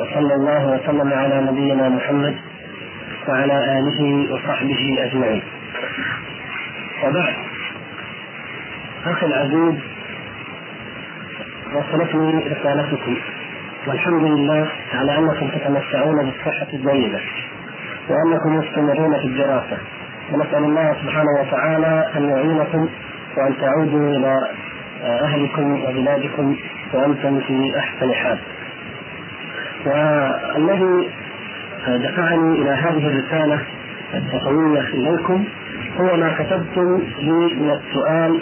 وصلى الله وسلم على نبينا محمد وعلى آله وصحبه أجمعين. وبعد أخي العزيز وصلتني رسالتكم. والحمد لله على أنكم تتمتعون بالصحة الجيدة وأنكم مستمرون في الدراسة. ونسأل الله سبحانه وتعالى أن يعينكم وأن تعودوا إلى أهلكم وبلادكم وأنتم في أحسن حال. والذي دفعني إلى هذه الرسالة التقوية إليكم هو ما كتبتم لي من السؤال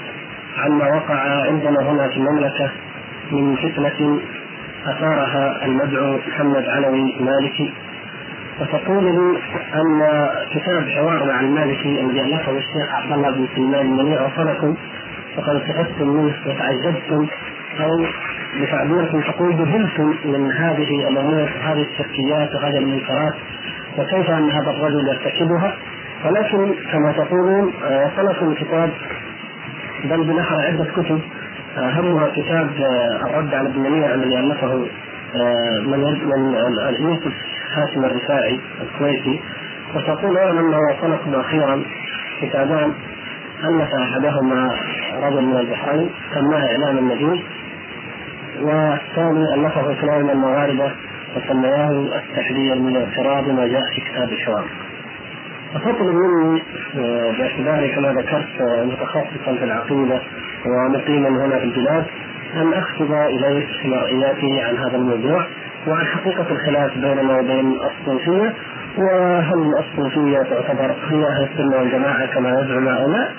عما وقع عندنا هنا في المملكة من فتنة أثارها المدعو محمد علوي مالكي. وتقول لي أن كتاب حوار مع المالكي الذي ألفه الشيخ عبد الله بن سليمان المنيع وصلكم وقد استفدتم منه وتعجبتم أو بتعبيركم تقول ذهلتم من هذه الأمور هذه الشركيات وهذه المنكرات وكيف أن هذا الرجل يرتكبها؟ ولكن كما تقولون وصلكم كتاب بل بالاحرى عدة كتب اهمها كتاب الرد على ابن منيع الذي ألفه من من يوسف هاشم الرفاعي الكويتي. وتقول أيضا أنه وصلكم أخيرا كتابان ألف أحدهما رجل من البحرين سماه اعلام النبي والثاني الفه كلام المغاربة وسمياه التحذير من اعتراض ما جاء في كتاب الحوار. فتطلب مني باعتباري كما ذكرت متخصصا في العقيدة ومقيما هنا في البلاد أن اكتب إليك مرئياتي عن هذا الموضوع وعن حقيقة الخلاف بيننا وبين الصوفية وهل الصوفية تعتبر هي أهل السنة والجماعة كما يزعم هؤلاء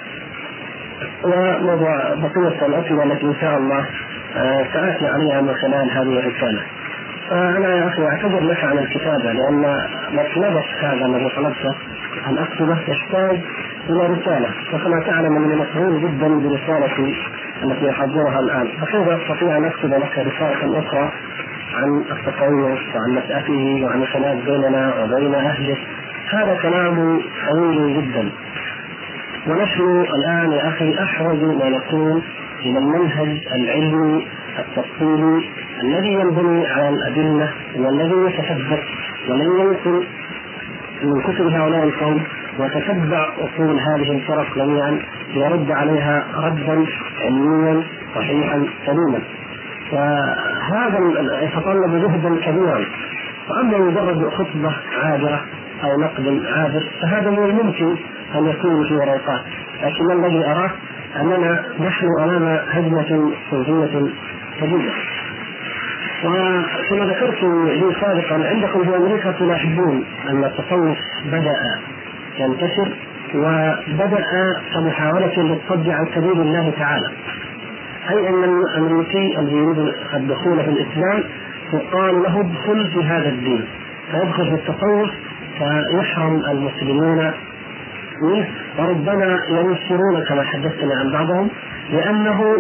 وموضوع بقية الأسئلة التي إن شاء الله ساتي عليها من خلال هذه الرسالة. فانا يا أخي أعتذر لك عن الكتابة لأن مطلبك هذا الذي طلبته أن أكتبه يحتاج إلى رسالة. وكما تعلم اني مشغول جدا برسالتي التي أحضرها الآن. فكيف أستطيع أن أكتب لك رسالة أخرى عن التصوف وعن نشأته وعن الخلاف بيننا وبين أهله؟ هذا كلام طويل جدا. ونحن الآن يا أخي احوج ما نكون إلى المنهج العلمي التفصيلي الذي ينبني على الأدلة والذي يتثبت ولن ينقل من كتب هؤلاء القوم وتتبع أصول هذه الفرق جميعا ليرد عليها ردا علميا صحيحا سليما. وهذا يتطلب جهدا كبيرا. واما مجرد خطبة عابرة أو نقد عابر فهذا من الممكن أن يكون في ورقات لكن الذي أراه أننا نحن أمام هجمة صوفيه شديده وكما ذكرت لي سابقا عندكم في أمريكا تلاحظون أن التصوف بدأ ينتشر وبدأ كمحاولة للصد عن سبيل الله تعالى. أي أن الأمريكي الذي يريد الدخول في الإسلام يقال له ادخل في هذا الدين. فيدخل في التصوف فيحرم المسلمون منه وربما ينفرون كما حدثتني عن بعضهم لأنه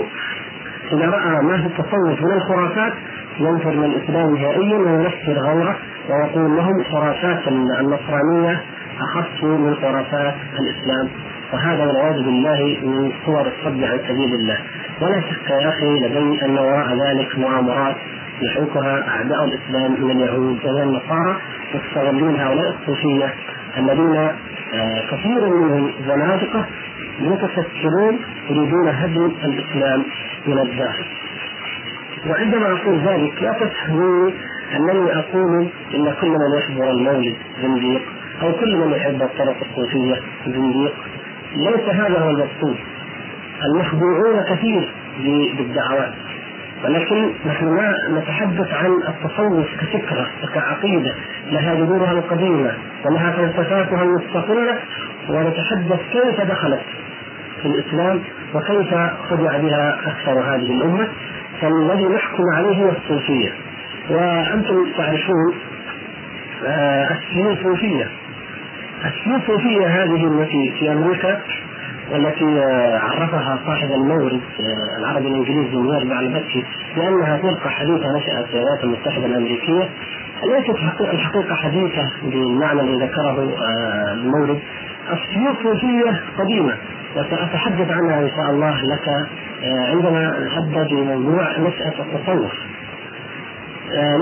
إذا رأى ما في التصوف من الخرافات ينفر من الاسلام نهائيا وينفر غيره ويقول لهم خرافات النصرانية اخف من خرافات الإسلام. وهذا والعياذ بالله من صور الصد عن سبيل الله. ولا شك يا أخي لدي أن وراء ذلك مؤامرات يحركها أعداء الإسلام من اليهود ومن النصارى يستغلون هؤلاء الصوفية الذين كثير منهم زنادقه متفكرون يريدون هدم الإسلام من الداخل. وعندما أقول ذلك لا تفهموني أنني أقول إن كل من يحضر المولد زنديق أو كل من يحب الطرق الصوفية زنديق. ليس هذا هو المقصود. المخدوعون كثير بالدعوات ولكن نحن ما نتحدث عن التصوف كفكرة وكعقيدة لها جذورها القديمة ولها فلسفاتها المستقلة ونتحدث كيف دخلت في الإسلام وكيف خدع بها أكثر هذه الأمة. فالذي نحكم عليه هو الصوفية. وأنتم تعرفون السيوصوفيه السيوصوفيه هذه التي في أمريكا والتي عرفها صاحب المورد العربي الإنجليزي مير على بانها فرقه حديثة نشأت في الولايات المتحدة الأمريكية. ليست الحقيقة حديثة بالمعنى الذي ذكره المورد. السيوصوفيه قديمة وساتحدث عنها إن شاء الله لك عندما نحدد موضوع نشأة التصوف. آه،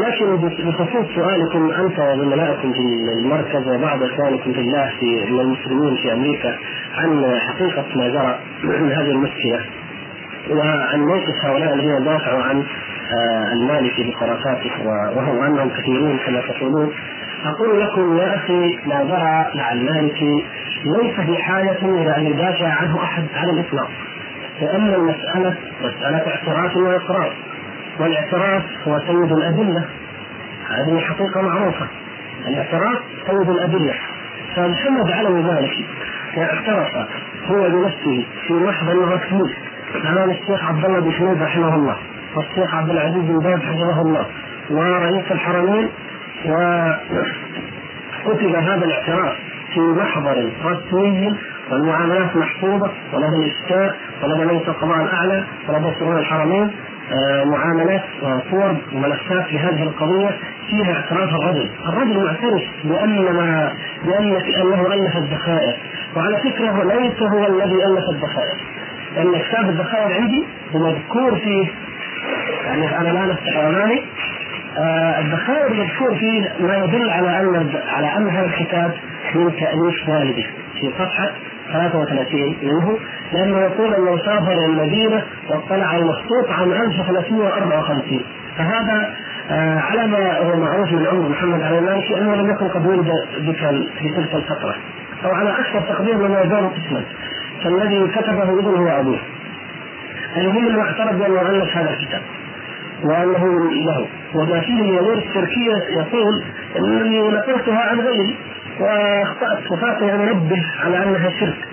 لكن بخصوص سؤالكم أنت وزملائكم في المركز وبعض اخوانكم في الله في من المسلمين في أمريكا عن حقيقة ما جرى من هذه المشكلة وعن موقف هؤلاء الذين دافعوا عن آه، المالكي بخرافاته وهم انهم كثيرون كما تقولون. أقول لكم يا أخي ما جرى مع المالكي ليس بحاجة إلى أن يدافع عنه أحد على الإطلاق لأن المسألة مسألة اعتراف وإقرار. والاعتراف هو سيد الأدلة. هذه حقيقة معروفة. الاعتراف سيد الأدلة. فمحمد علوي ذلك اعترف هو بنفسه في لحظة أنه أمام الشيخ عبد الله بن حميد رحمه الله والشيخ عبد العزيز بن باز حفظه الله ورئيس الحرمين وكتب هذا الاعتراف في محضر رسمي والمعاملات محفوظة ولدى الإفتاء ولدى مجلس القضاء الأعلى ولدى شؤون الحرمين. معاملات وصور وملفات في هذه القضية فيها اعتراف الرجل، الرجل معترف بأن ما بأن أنه ألف الذخائر، وعلى فكرة ليس هو الذي ألف الذخائر، لأن كتاب الذخائر عندي مذكور فيه يعني أنا الان افتح أمامي. آه الذخائر مذكور فيه ما يدل على ان على ان هذا الكتاب من تأليف والده. في صفحة 33 منه لأنه يقول انه سافر إلى المدينة واطلع المخطوط عام 1354 فهذا آه على ما هو معروف من عمر محمد علي المالكي أنه لم يكن قد ولد بك في تلك الفترة. أو على أكثر تقدير لما يزال اسما فالذي كتبه ابنه وأبوه. المهم أنه اعترف بأنه الف هذا الكتاب وأنه له. وما فيه من الشركيه يقول إنني نقلتها عن غيري. واخطات وفاتني ان انبه على أنها شرك.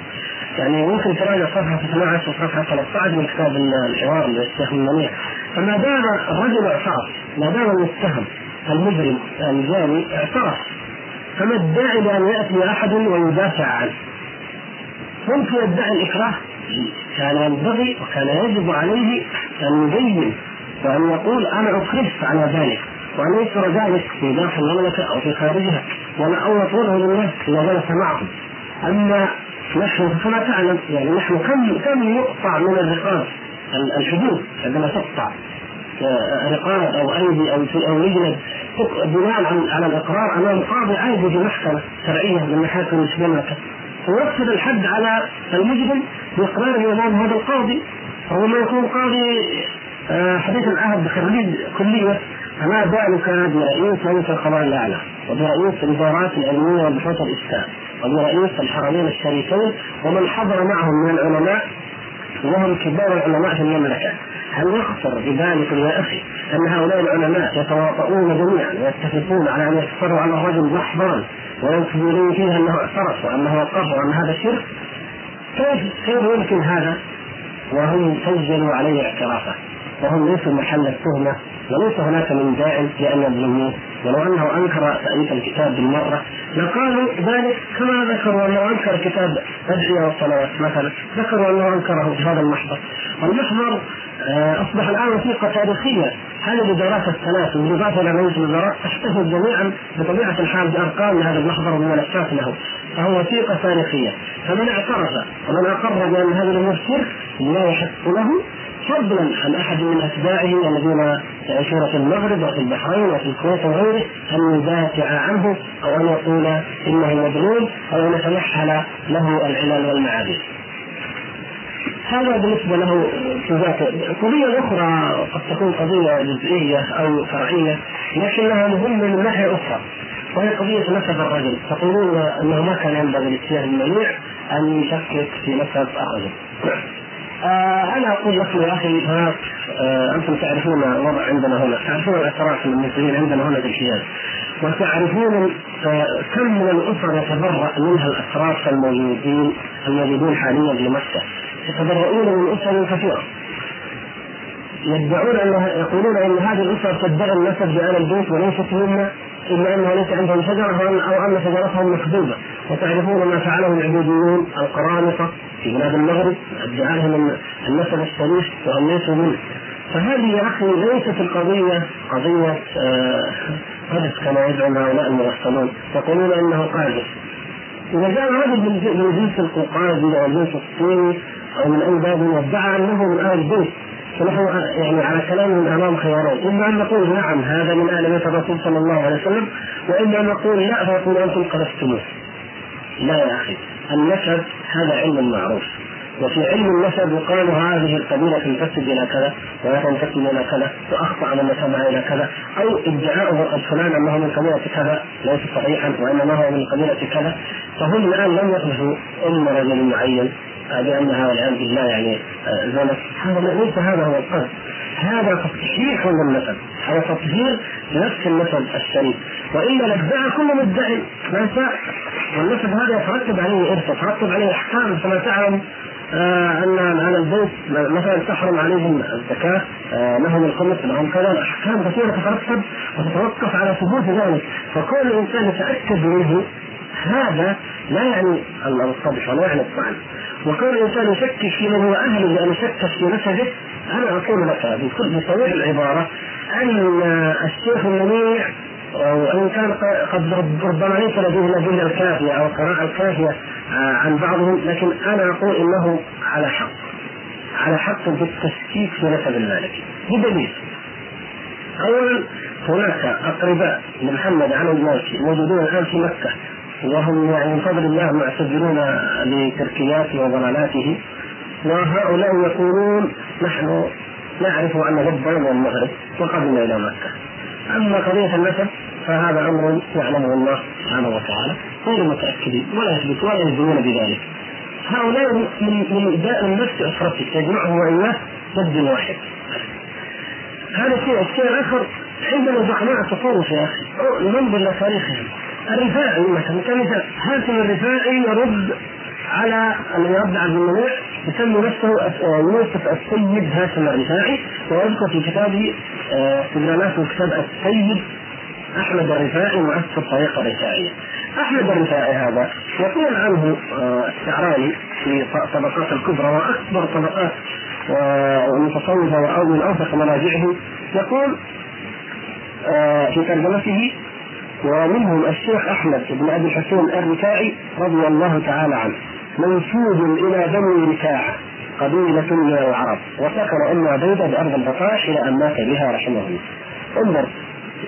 يعني ممكن تراجع صفحة 12 وصفحة 13 من كتاب الحوار للشيخ المنيع. فما دام الرجل اعترف ما دام المتهم المجرم الجاني اعترف فما الداعي لأن يأتي أحد ويدافع عنه؟ ممكن يدعي الإكراه كان ينبغي وكان يجب عليه أن يبين وأن يقول أنا اكرهت على ذلك. ينشر ذلك في داخل المملكة أو في خارجها يطلبه للناس إذا جلس معهم أما نحن كما تعلم يعني نحن كم كم يقطع من الرقاب الحدود عندما تقطع؟ آه، رقاب أو أيدي أو أو يجلد. بناء على الإقرار أمام قاضي عادي في محكمة شرعية من محاكم المملكه ويقصد الحد على المجرم باقراره امام هذا القاضي ربما يكون قاضي آه، حديث العهد بخريج كلية. فما بالك برئيس مجلس القضاء الأعلى وبرئيس الإدارات العلمية وبحوث الافتاء وبرئيس الحرمين الشريفين ومن حضر معهم من العلماء وهم كبار العلماء في المملكة. هل يخطر بذلك يا أخي أن هؤلاء العلماء يتواطؤون جميعا ويتفقون على أن يكفروا على الرجل محضرا وينسبون فيه أنه اعترف وأنه وقف وأن هذا شرك؟ كيف كيف يمكن هذا؟ وهم سجلوا عليه اعترافه وهم ليسوا محل التهمة. وليس هناك من داع لأن يظلموه ولو أنه أنكر تأليف الكتاب بالمرة لقالوا ذلك كما ذكروا أنه أنكر كتاب ادعيه والصلوات مثلا. ذكروا أنه أنكره في هذا المحضر. والمحضر آه، أصبح الآن وثيقة تاريخية. هذه الادارات الثلاث بالاضافه إلى رئيس الوزراء تحتفظ جميعا بطبيعة الحال بأرقام لهذا المحضر وملفات له. فهو وثيقة تاريخية. فمن اعترف ومن أقر بأن هذا الأمور شرك لا يحق له فضلا عن أحد من أتباعه الذين يعيشون في المغرب وفي البحرين وفي الكويت وغيره أن يدافع عنه أو أن يقول إنه مظلوم أو أن يتمحل له العلل والمعادن. هذا بالنسبة له في ذاته، قضية أخرى قد تكون قضية جزئية أو فرعية لكنها مهمة من ناحية أخرى وهي قضية نسب الرجل، تقولون أنه ما كان ينبغي للسياح المنيع أن يشكك في نسب الرجل. آه أنا أقول لكم يا أخي هناك آه أنتم تعرفون الوضع عندنا هنا، تعرفون الإعتراف المسلمين عندنا هنا في الحجاز. وتعرفون آه كم من الأسر يتبرأ منها الاتراك الموجودين الموجودون حاليا في مكة. يتبرؤون من أسر كثيرة. يدعون ان يقولون إن هذه الأسر تدعي النسب بآل البيت وليست منا إلا انه ليس عندهم شجرة أو ان شجرتهم مكذوبه وتعرفون ما فعله العبوديون القرامطة في بلاد المغرب ادعى لهم النسب الشريف ليسوا منه. فهذه يا أخي ليست القضية قضية قذف آه كما يزعم هؤلاء المغفلون يقولون إنه قاذف. إذا جاء رجل من جنس القوقازي أو الجنس الصيني أو من أي باب وادعى أنه من أهل البيت. فنحن يعني على كلام أمام خيارين. إما أن نقول نعم هذا من آل بيت الرسول صلى الله عليه وسلم وإما أن نقول لا فيقول أنتم قذفتموه. لا يا أخي النسب هذا علم معروف. وفي علم النسب يقال هذه القبيلة تنتسب إلى كذا ولا تنتسب إلى كذا وأخطأ من نسبها إلى كذا أو ادعاؤه فلان أنه من قبيلة كذا ليس صحيحا وإنما هو من قبيلة كذا. فهم الآن لم يقذفوا ام رجل معين بانها والعياذ بالله يعني آه، زنت هذا ليس هذا هو القصد. هذا تصحيح للنسب. هذا تطهير نفس النسب الشريف. والا لادعى كل مدعي ما شاء والنسب هذا يترتب عليه إرث يترتب عليه أحكام كما تعلم آه أن على البيت مثلا تحرم عليهم الزكاة آه لهم الخمس لهم كذا أحكام كثيرة تترتب وتتوقف على ثبوت ذلك. فكل إنسان يتأكد منه هذا لا يعني القبح ولا يعني الطعن وكون الانسان يشكك في من هو أهل لأن يشكك في نسبه أنا أقول لك بكل بصريح العبارة أن الشيخ المنيع وإن كان قد ربما ليس لديه الادله الكافية أو القراءه الكافية آه، عن بعضهم لكن أنا أقول انه على حق. على حق في التشكيك في نسب المالكي بدليل اولا هناك أقرباء لمحمد على المالكي موجودون الآن في مكة وهم يعني من فضل الله معتذرون لتركياته وضلالاته. وهؤلاء يقولون نحن نعرف أن لبا من المغرب وقدمنا إلى مكة. أما قضية النسب فهذا أمر يعلمه الله سبحانه وتعالى غير متأكدين ولا يثبت ولا يلزمون بذلك. هؤلاء من من داء النفس افرطك تجمعه وإياه ضد واحد. هذا شيء. الشيء الآخر عندنا زعماء تطرف يا أخي ننظر لتاريخهم الرفاعي مثلا كمثال هاشم الرفاعي يرد على الذي رد عبد المنيع يسمي نفسه يوسف السيد هاشم الرفاعي ويذكر في كتابه استدلالاته آه، كتاب السيد أحمد الرفاعي مؤسس الطريقة الرفاعيه. أحمد الرفاعي هذا يقول عنه آه، الشعراني في طبقات الكبرى وأكبر طبقات المتصوفه أو من اوثق مراجعه يقول آه، في ترجمته ومنهم الشيخ أحمد بن أبي الحسين الرفاعي رضي الله تعالى عنه منسوب إلى بني رفاعة قبيلة من العرب وسكن أم عبيدة بأرض البطاح إلى أن مات بها رحمه الله. انظر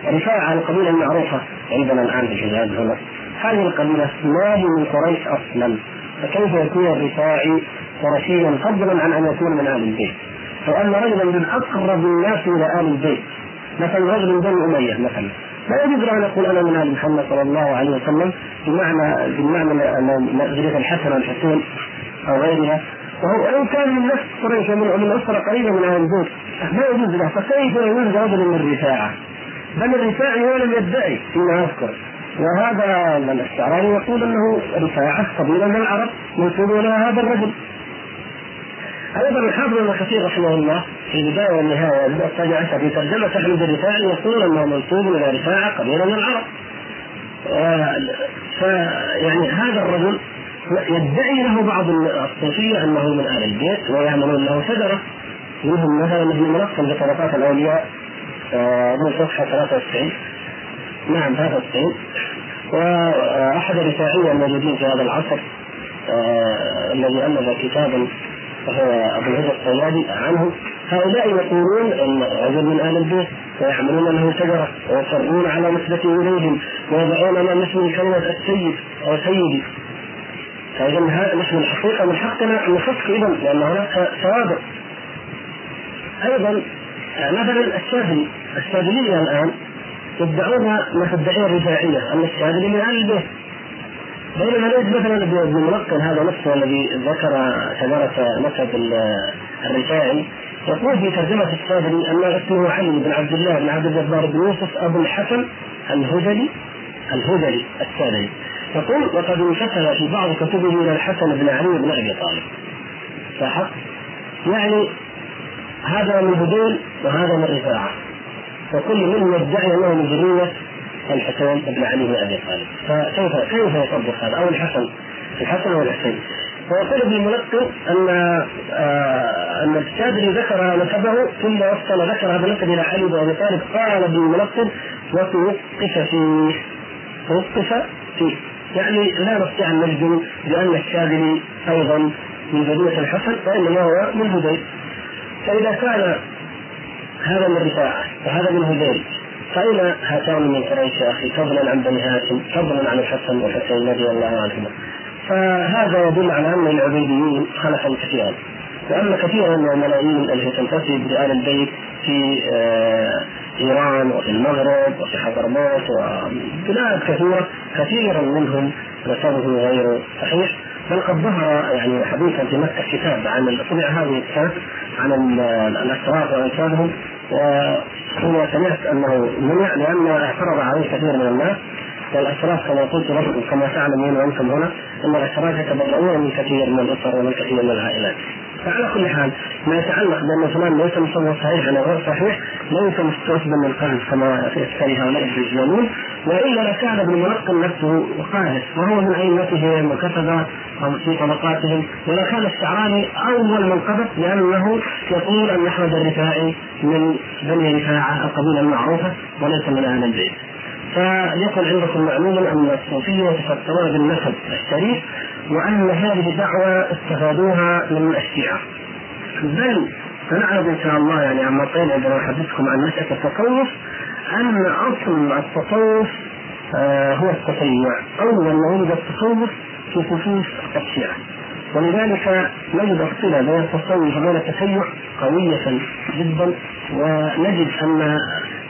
رفاعة القبيلة المعروفة عندنا الآن في الحجاز هنا. هذه القبيلة ما هي من قريش أصلا. فكيف يكون الرفاعي قرشيا؟ فضلا عن أن يكون من آل البيت. لو أن رجلا من أقرب الناس إلى آل البيت. مثلا رجل من بني أمية مثلا. لا يجوز أن أقول أنا من آل محمد صلى الله عليه وسلم بمعنى بمعنى ذريه الحسن والحسين أو غيرها. وهو إن كان من نفس قريش من أسرة قريبة من أهل البيت ما يجوز له. فكيف يجوز رجل من الرفاعة؟ بل الرفاعي هو لم يدعي فيما اذكر وهذا الشعراني يقول أنه رفاعة قبيله من العرب منسوب إلى هذا الرجل. أيضا الحافظ ابن كثير رحمه الله في البداية والنهاية البدايه الثانية عشر في ترجمة أحمد الرفاعي يقول أنه منسوب إلى رفاعة قبيله من العرب. فيعني هذا الرجل يدعي له بعض الصوفية أنه من أهل البيت ويعملون له شجرة. منهم مثلا ابن ملقن بطبقات الأولياء. من صفحة 93 نعم 93 وأحد الرفاعيه الموجودين في هذا العصر آه الذي الف كتابا وهو أبو الهدى الصيادي عنه هؤلاء يقولون إن رجل من أهل البيت ويعملون له شجرة ويصرون على نسبته إليهم ويضعون امام اسمه كلمة السيد أو سيدي. فإذا نحن الحقيقة من حقنا أن نفك اذا لأن هناك سوابق. أيضا مثلا الشاذلي الشاذليه الآن يدعون ما تدعيه الرفاعيه ان الشاذلي من أهل البيت بينما ليس مثلا ابن ملقن هذا نفسه الذي ذكر شجره نسب الرفاعي يقول في ترجمة الصابري أن اسمه علي بن عبد الله بن عبد الجبار بن يوسف أبو الحسن الهذلي الهذلي السابري يقول وقد انتسب في بعض كتبه إلى الحسن بن علي بن أبي طالب. لاحظت؟ يعني هذا من هدول وهذا من رفاعة وكل منهم يدعي أنه من ذرية الحسين بن علي بن أبي طالب. فكيف كيف يصدق هذا؟ أو الحسن. الحسن أو الحسين. ويقول ابن الملقن أن آه أن الشاذلي ذكر نسبه ثم وصل ذكر هذا النسب إلى علي بن أبي طالب. قال ابن الملقن وتوقف فيه. توقف فيه. يعني لا نستطيع أن نجزم بأن الشاذلي أيضا من ذرية الحسن وإنما هو من هذيل فإذا كان هذا من رفاعة وهذا من هذيل فأين هاتان من قريش يا أخي؟ فضلا عن بني هاشم فضلا عن الحسن والحسين رضي الله عنهما. فهذا يدل على أن العبيديين خلفا كثيرا. وأن كثيرا من الملايين التي تنتسب لآل البيت في آه، إيران وفي المغرب وفي حضرموت وبلاد كثيرة كثيرا منهم نسبه غير صحيح. بل قد ظهر يعني حديثا في مكة كتاب عن طبع هذه الكتاب عن الاسرار وانسابهم وحين سمعت أنه منع لأن اعترض عليه كثير من الناس والاشراف كما قلت لكم كما تعلمون وأنتم هنا إن الاشراف يتبرؤون من كثير من الأسر ومن كثير من العائلات. فعلى كل حال ما يتعلق بأن فلان ليس مصور صحيح أو غير صحيح ليس مستوثبا من القلب كما يفتري هؤلاء الدجالون وإلا لكان ابن ملقن نفسه قاهر وهو من ائمتهم وكتب في طبقاتهم ولكان الشعراني أول من قبض لأنه يقول أن أحمد الرفاعي من بني رفاعة القبيلة المعروفة وليس من أهل البيت. فليكن عندكم معلوما أن الصوفية يتفكرون بالنسب الشريف وأن هذه دعوه استفادوها من الشيعه. بل سنعرض إن شاء الله يعني عما طيب عندما احدثكم عن نشاه التصوف أن أصل التصوف آه هو التشيع، اول ما ولد التصوف في صفوف الشيعه. ولذلك نجد الصله بين التصوف وبين التشيع قوية جدا ونجد أن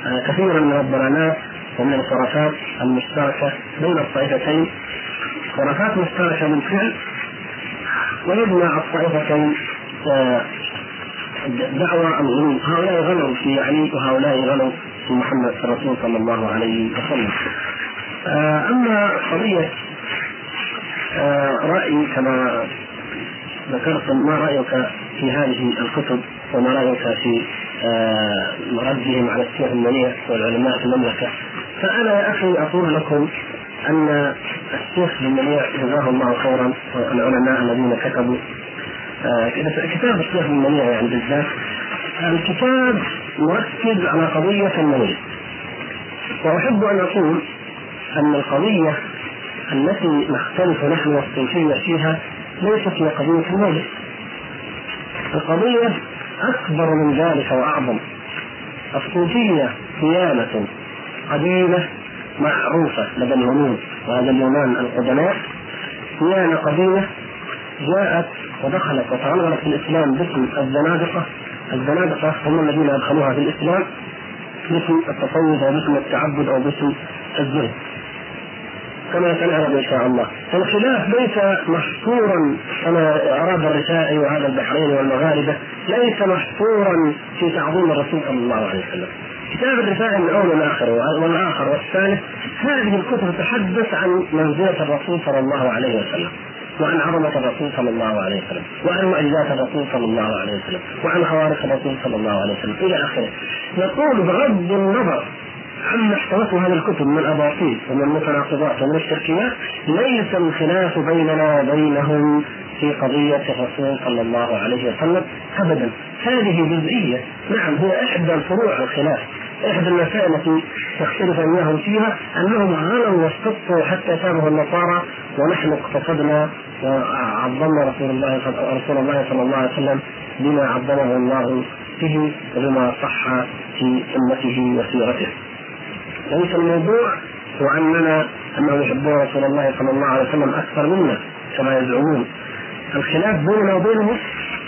آه، كثيرا من الضلالات ومن الخرافات المشتركة بين الطائفتين خرافات مشتركه بالفعل ويجمع الطائفتين آه، دعوى الغلو هؤلاء غلوا في علي وهؤلاء غلوا في محمد الرسول صلى الله عليه وسلم. آه، أما قضية آه، رايي كما ذكرت ما رأيك في هذه الكتب وما رأيك في ردهم على الشيخ المنيع والعلماء في المملكة؟ فأنا يا أخي أقول لكم أن الشيخ المنيع جزاه الله خيرا العلماء الذين كتبوا. آه، كتاب الشيخ المنيع يعني بالذات الكتاب مركز على قضية المولد وأحب أن أقول أن القضية التي نختلف نحن والصوفية فيها ليست هي قضية المولد القضية أكبر من ذلك وأعظم. الصوفية ديانة قديمة معروفة لدى اليونان وهذا اليونان القدماء ديانة قديمة جاءت ودخلت وتعلقت في الإسلام باسم الزنادقة. الزنادقة هم الذين أدخلوها في الإسلام باسم التصوف أو باسم التعبد أو باسم الزهد. كما سنعرض إن شاء الله. فالخلاف ليس محصورا كما أراد الرفاعي وهذا البحرين والمغاربة ليس محصورا في تعظيم الرسول صلى الله عليه وسلم. كتاب الرفاعي من أول والاخر والاخر والثالث هذه الكتب تتحدث عن منزلة الرسول صلى الله عليه وسلم وعن عظمة الرسول صلى الله عليه وسلم وعن معجزات الرسول صلى الله عليه وسلم وعن خوارق الرسول صلى الله عليه وسلم إلى آخره. يقول بغض النظر عما احتوته هذه الكتب من الأباطيل ومن المتناقضات ومن الشركيات ليس الخلاف بيننا وبينهم في قضية الرسول صلى الله عليه وسلم أبدا. هذه جزئية. نعم هي إحدى الفروع الخلاف. إحدى المسائل التي تختلف إياهم فيها أنهم غلوا واستبقوا حتى شابه النصارى ونحن اقتصدنا وعظمنا رسول الله رسول الله صلى الله عليه وسلم بما عظمه الله به وبما صح في سنته وسيرته. ليس الموضوع هو أننا أنهم يحبون رسول الله صلى الله عليه وسلم أكثر منا كما يزعمون. الخلاف بيننا وبينهم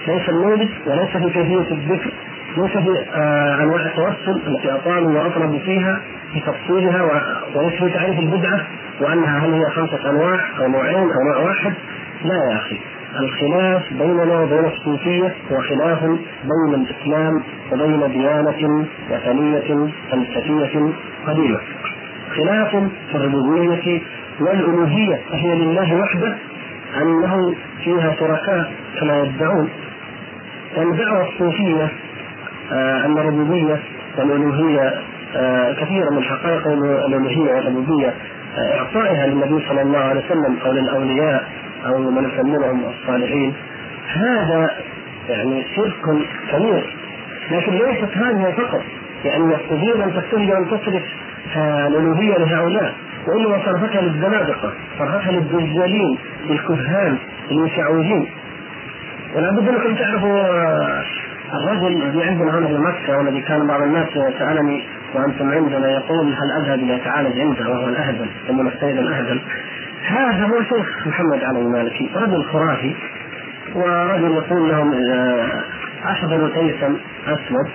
ليس المولد وليس في كيفية الذكر في آه أنواع التوسل التي أطالوا وأطلبوا فيها في تفصيلها وليس في تعريف البدعة وأنها هل هي خمسة أنواع أو نوعين أو نوع واحد؟ لا يا أخي. الخلاف بيننا وبين الصوفية هو خلاف بين الإسلام وبين ديانة وثنية فلسفية قديمة. خلاف في الربوبية والألوهية فهي لله وحده أنه فيها شركاء كما يدعون. والدعوة الصوفية آه أن الربوبية والألوهية آه كثيرا من حقائق الألوهية والربوبية آه إعطائها للنبي صلى الله عليه وسلم أو للأولياء أو من يسمونهم الصالحين. هذا يعني شرك كبير لكن ليست هذه فقط لأن الصهيون أن تتجه أن تصرف الألوهية لهؤلاء وإنما صرفتها للزنادقة صرفتها للدجالين للكهان للمشعوذين. ولا بد انكم تعرفوا الرجل الذي عندنا هنا في مكة والذي كان بعض الناس سألني وأنتم عندنا يقول هل أذهب ليتعالج عنده وهو الأهبل يسمونه السيد الأهبل. هذا هو شيخ محمد علي المالكي رجل خرافي ورجل يقول لهم اذا احضروا تيسا اسود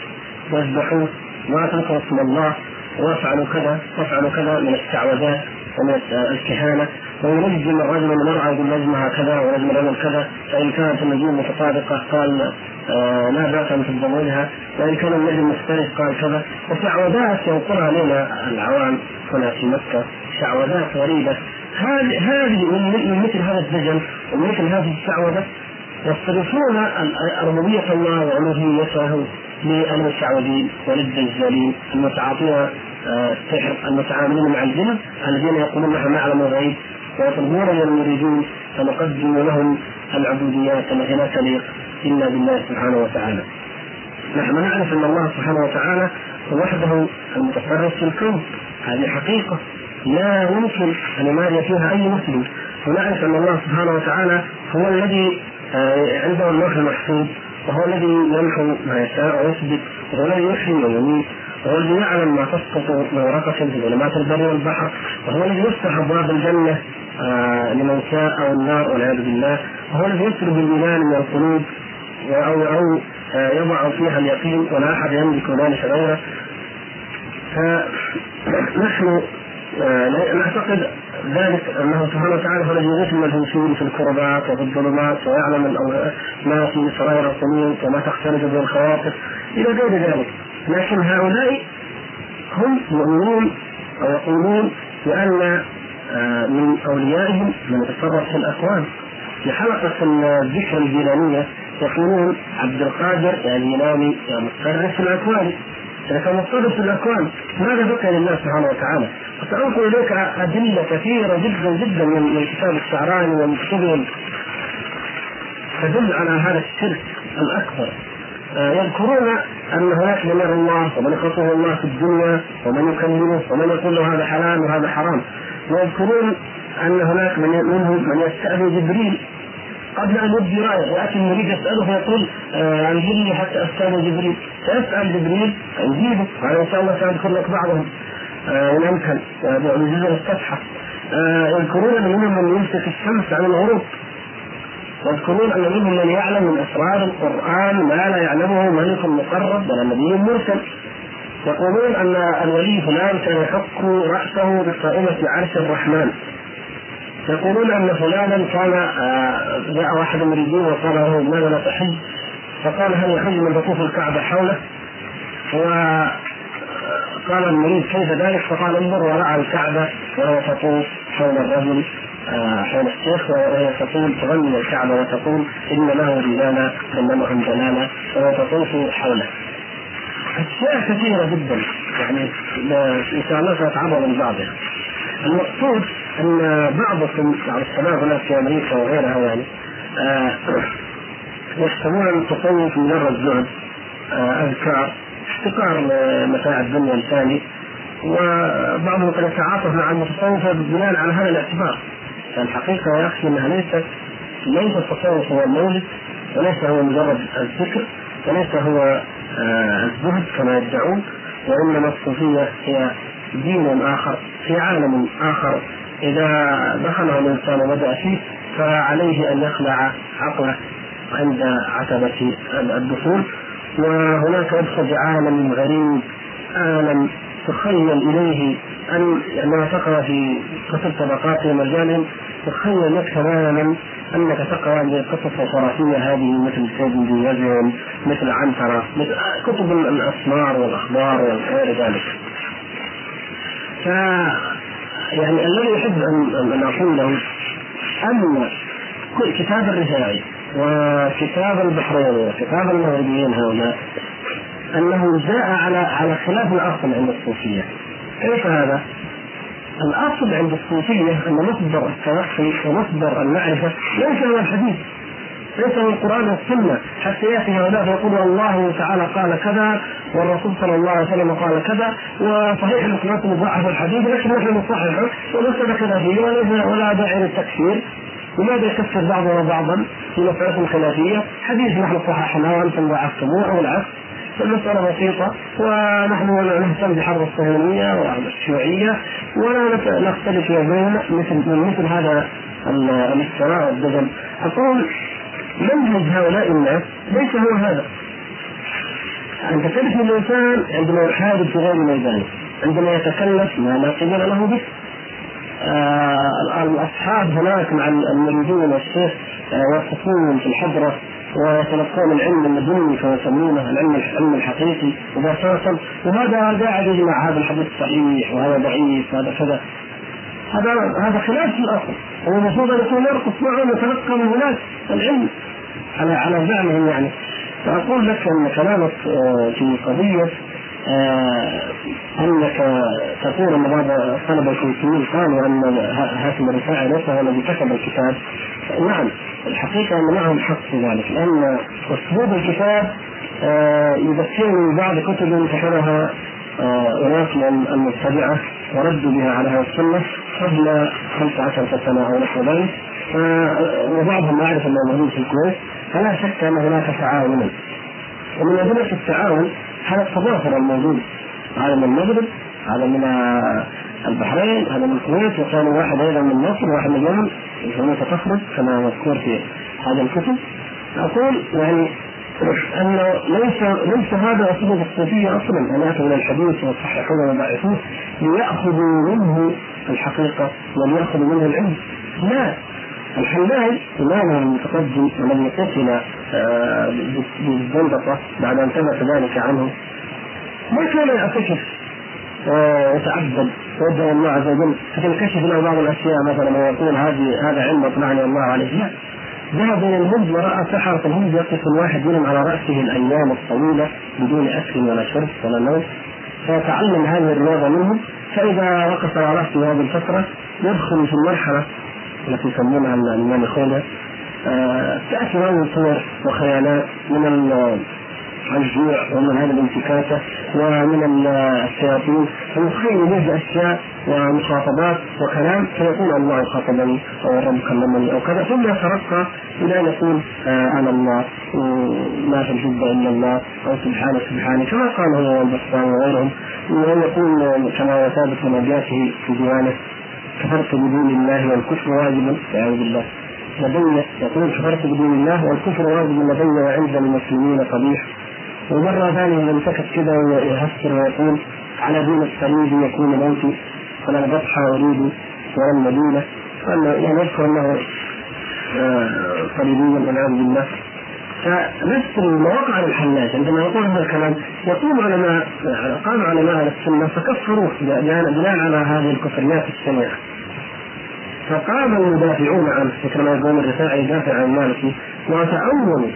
واذبحوه واتركوا اسم الله وافعلوا كذا وافعلوا كذا من الشعوذات ومن الكهانه وينجم الرجل المرأة نجم هكذا ونجم الرجل كذا فإن كانت النجوم متطابقة قال آه لا بأس أن تتزوجها وإن كان النجم مختلف قال كذا. وشعوذات ينقلها لنا العوام هنا في مكة شعوذات غريبة. هذه من مثل هذا الدجل ومن مثل هذه الشعوذة. يصرفون ربوبية الله وألوهيته للمشعوذين وللدجالين المتعاطين السحر المتعاملين مع الجن الذين يقولون نحن نعلم الغيب. ويطلبون من المريدين فنقدم لهم العبوديات التي لا تليق الا بالله سبحانه وتعالى. نحن نعرف أن الله سبحانه وتعالى هو وحده المتصرف في الكون. هذه حقيقة. لا يمكن أن يماري فيها أي مسلم. ونعرف أن الله سبحانه وتعالى هو الذي آه، عنده اللوح المحفوظ وهو الذي يمحو ما يشاء ويثبت وهو الذي يحيي ويميت وهو الذي يعلم ما تسقط من ورقة في ظلمات البر والبحر وهو الذي يفتح أبواب الجنة. آه لمن شاء أو النار والعياذ بالله. وهو الذي يسلب الإيمان من القلوب أو أو آه يضع فيها اليقين ولا أحد يملك ذلك غيره. فنحن آه نعتقد ذلك أنه سبحانه وتعالى هو الذي يغيث الملهوسين في الكربات وفي الظلمات ويعلم ما في سرائر القلوب وما تختلف به الخواطر إلى غير ذلك. لكن هؤلاء هم يؤمنون أو يقولون بأن من أوليائهم من يتصرف في الاكوان في حلقة الذكر الجيلانيه يقولون عبد القادر يا جيلاني يا متصرف في الاكوان اذا كان متصرف في الاكوان ماذا بقي لله سبحانه وتعالى؟ فسأنقل إليك أدلة كثيرة جدا جدا من كتاب الشعراني ومن كتبهم تدل على هذا الشرك الأكبر. آه، يذكرون أن هناك من يرى الله ومن يخصه الله في الدنيا ومن يكلمه ومن يقول له هذا حلال وهذا حرام. ويذكرون أن هناك من منهم من يستأذن جبريل قبل أن يبدي رأيه ياتي المريد يسأله فيقول آه انزلني حتى أستأذن جبريل. فيسال جبريل فيجيبه وهذا إن شاء الله ساذكر لك بعضهم. آه إن أمكن. بجزء الصفحة. آه يذكرون أن منهم من يمسك الشمس عن الغروب. يذكرون أن منهم من يعلم من أسرار القرآن ما لا يعلمه ملك مقرب ولا نبي مرسل. يقولون أن الولي فلان كان يحك رأسه بقائمه عرش الرحمن يقولون أن فلانا كان آه، جاء واحد من وقال له لماذا لا تحج؟ فقال هل يحج من تطوف الكعبة حوله؟ وقال المريد كيف ذلك؟ فقال انظر وراء الكعبة وهي تطوف حول الرجل آه، حول الشيخ وهي تقول تغني الكعبة وتقول إن له رجالا كلمهم جلالا وهي تطوف حوله. أشياء كثيرة جدا. يعني إن شاء الله سنتعرض لبعضها. المقصود أن بعضكم بعض الشباب هناك في أمريكا وغيرها يعني آه، أن التصوف مجرد زهد آه، أذكار احتقار لمتاع الدنيا الثاني. وبعضهم قد يتعاطف مع المتصوفة بناء على هذا الاعتبار. فالحقيقة يا أخي إنها ليست ليس التصوف هو المولد وليس هو مجرد الفكر. وليس هو آه الزهد كما يدعون وإنما الصوفية هي دين آخر في عالم آخر. إذا دخله الإنسان وبدأ فيه فعليه أن يخلع عقله عند عتبة الدخول. وهناك يدخل في عالم غريب عالم تخيل إليه أن عندما تقرأ في كتب طبقات ومجال تخيل لك تماما أنك تقرأ القصص الخرافيه هذه مثل سيد بن مثل عنترة مثل كتب الأسمار والأخبار وغير ذلك. ف يعني الذي يحب ان ان أقول له أن كتاب الرفاعي وكتاب البحرين وكتاب المغربيين هؤلاء أنه جاء على على خلاف الأصل عند الصوفية كيف هذا؟ الأصل عند الصوفية أن مصدر التوحي ومصدر المعرفة ليس هو الحديث ليس هو القرآن والسنة. حتى يأتي هؤلاء فيقول الله تعالى قال كذا والرسول صلى الله عليه وسلم قال كذا وصحيح الاسناد مضاعف الحديث لكن نحن نصححه وليس كذا فيه ولا داعي للتكفير لماذا يكفر بعضنا بعضا؟ في مسألة خلافية؟ حديث نحن صححناه وأنتم ضعفتموه أو العكس. المسألة بسيطة ونحن نهتم بحرب الصهيونية والشيوعية ولا نختلف بين مثل من مثل هذا الافتراء والدجل. أقول منهج هؤلاء الناس ليس هو هذا. أن تكلف الإنسان عندما يحارب في غير ميدانه عندما يتكلف ما لا قبل له به. آه الأصحاب هناك مع المريدين والشيخ آه يقفون في الحضرة. ويتلقون العلم اللدني كما يسمونه العلم العلم الحقيقي. مباشرة وهذا قاعد يجمع هذا الحديث صحيح وهذا ضعيف وهذا كذا. هذا هذا خلاف الأصل. هو المفروض أن يكون يرقص معهم ويتلقى من هناك العلم. على على زعمهم يعني. فأقول لك أن كلامك آه، في قضية آه، أنك تقول أن بعض الطلبه الكويتيين قالوا أن هاشم الرفاعي ليس هو الذي كتب الكتاب. نعم الحقيقة أن معهم حق في ذلك لأن أسلوب الكتاب آه، يذكرني ببعض كتب كتبها اناس من المبتدعه وردوا بها على هذه السنة قبل 15 سنة أو نحو ذلك وبعضهم يعرف أنه موجود في الكويت فلا شك أن هناك تعاونا ومن أدلة التعاون هذا التضافر الموجود هذا من المغرب هذا من البحرين هذا من الكويت وكان واحد أيضا من مصر وواحد من اليمن يسمونه تخرج كما مذكور في هذا الكتب. أقول يعني انه ليس ليس هذا اسلوب الصوفية أصلا أن ياتوا إلى الحديث ويصححون ويضعفوه ليأخذوا منه الحقيقة وليأخذوا منه العلم. لا الحلاج إمامه المتقدم الذي قتل آه، بالزندقة بعد أن ثبت ذلك عنه ما كان يعتكف ويتعبد ويدعو الله عز وجل. فتنكشف له بعض الأشياء مثلا ويقول هذه هذا علم اطلعني الله عليه. لا. ذهب إلى الهند ورأى سحرة الهند يقف الواحد منهم على رأسه الأيام الطويلة بدون أكل ولا شرب ولا نوم. فيتعلم هذه الرياضة منهم فإذا وقف على رأسه هذه الفترة يدخل في المرحلة التي يسمونها الإمام خولة آه، تأتي هذه الصور وخيالات من الجوع ومن هذه الانتكاسة ومن الشياطين. فيخيل به أشياء ومخاطبات وكلام فيقول الله خاطبني أو الرب كلمني أو كذا. ثم يترقى إلى أن يقول آه أنا الله. ما في الجبة إلا الله. أو سبحانه سبحانه. كما قال هو البسطام وغيرهم. ويقول كما هو ثابت من أبياته في ديوانه كفرت بدون الله والكفر واجب. والعياذ بالله. لدي يقول كفرت بدون الله والكفر واجب لدي وعند المسلمين قبيح. ومرة ثانية يمسكت كذا ويهسر ويقول على دين الصليب يكون موتي فلا ذبح أريد ولا المدينة. يعني يذكر أنه آه، صليبيا والعياذ بالله فنفس المواقع على الحلاج عندما يقول هذا الكلام يقوم علماء قام علماء أهل السنة فكفروه بناء على هذه الكفريات الشنيعه فقام المدافعون عنه مثل ما يقول الرفاعي يدافع عن المالكي وتأولوا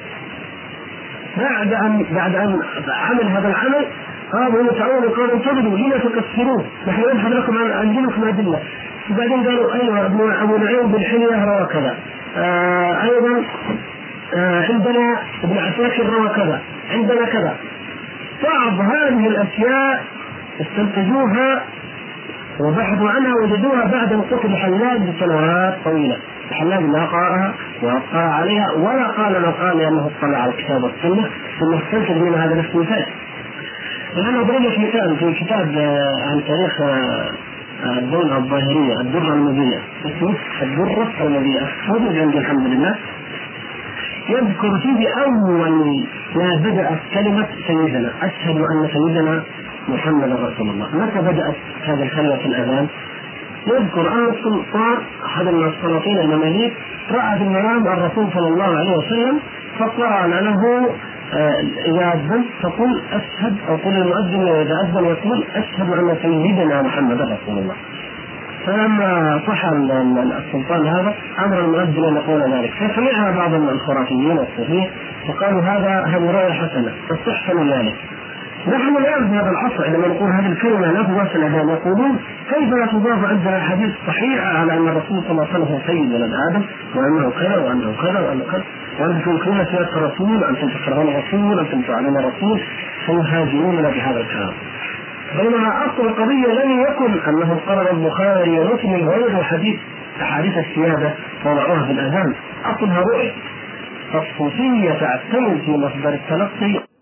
بعد ان بعد أن عمل هذا العمل قاموا يتأولوا قالوا انتظروا لما تكفرون نحن نبحث لكم عن عندكم ادله وبعدين قالوا أيوه أبو نعيم بن حليه روى كذا. آه أيضا آه عندنا ابن عساكر روى كذا. عندنا كذا. بعض هذه الأشياء استنتجوها وبحثوا عنها وجدوها بعد ان قتل حلاج بسنوات طويلة. الحلاج ما قرأها واطلع عليها ولا قال ما قال لأنه اطلع على الكتاب والسنة ثم استنتج من هذا الاستنتاج الان أضرب لك مثال في كتاب آه، عن تاريخ آه، الدولة الظاهرية الدرة المبيئة اسمه الدرة المبيئة موجود عندي الحمد لله. يذكر فيه أول ما بدأت كلمة سيدنا. أشهد أن سيدنا محمد رسول الله. متى بدأت هذه الكلمة في الأذان؟ يذكر أن السلطان أحد من السلاطين المماليك رأى في المنام الرسول صلى الله عليه وسلم فقال له آه، إذا أذنت فقل أشهد أو قل المؤذن إذا أذن يقول أشهد أن سيدنا محمد رسول الله. فلما صح السلطان هذا أمر المؤذن أن يقول ذلك. فسمعها بعض الخرافيين والصوفيه وقالوا هذا هذه رؤيه حسنة فاستحسنوا ذلك. نحن الان في هذا العصر عندما نقول هذه الكلمة لا تضاف الاذان يقولون كيف لا تضاف عندنا احاديث صحيحه على أن الرسول صلى الله عليه وسلم سيد ولد آدم وأنه كذا وأنه كذا وأنه كذا وأنتم تنكرون سياده الرسول أنتم تكرهون الرسول أنتم تعلمون الرسول. فيهاجموننا بهذا الكلام. بينما أصل القضية لم يكن أنه قرر البخاري ومسلم وغيره حديث أحاديث السيادة وضعوها في الأذان. أصلها رؤية. فالصوفيه تعتمد في مصدر التلقي.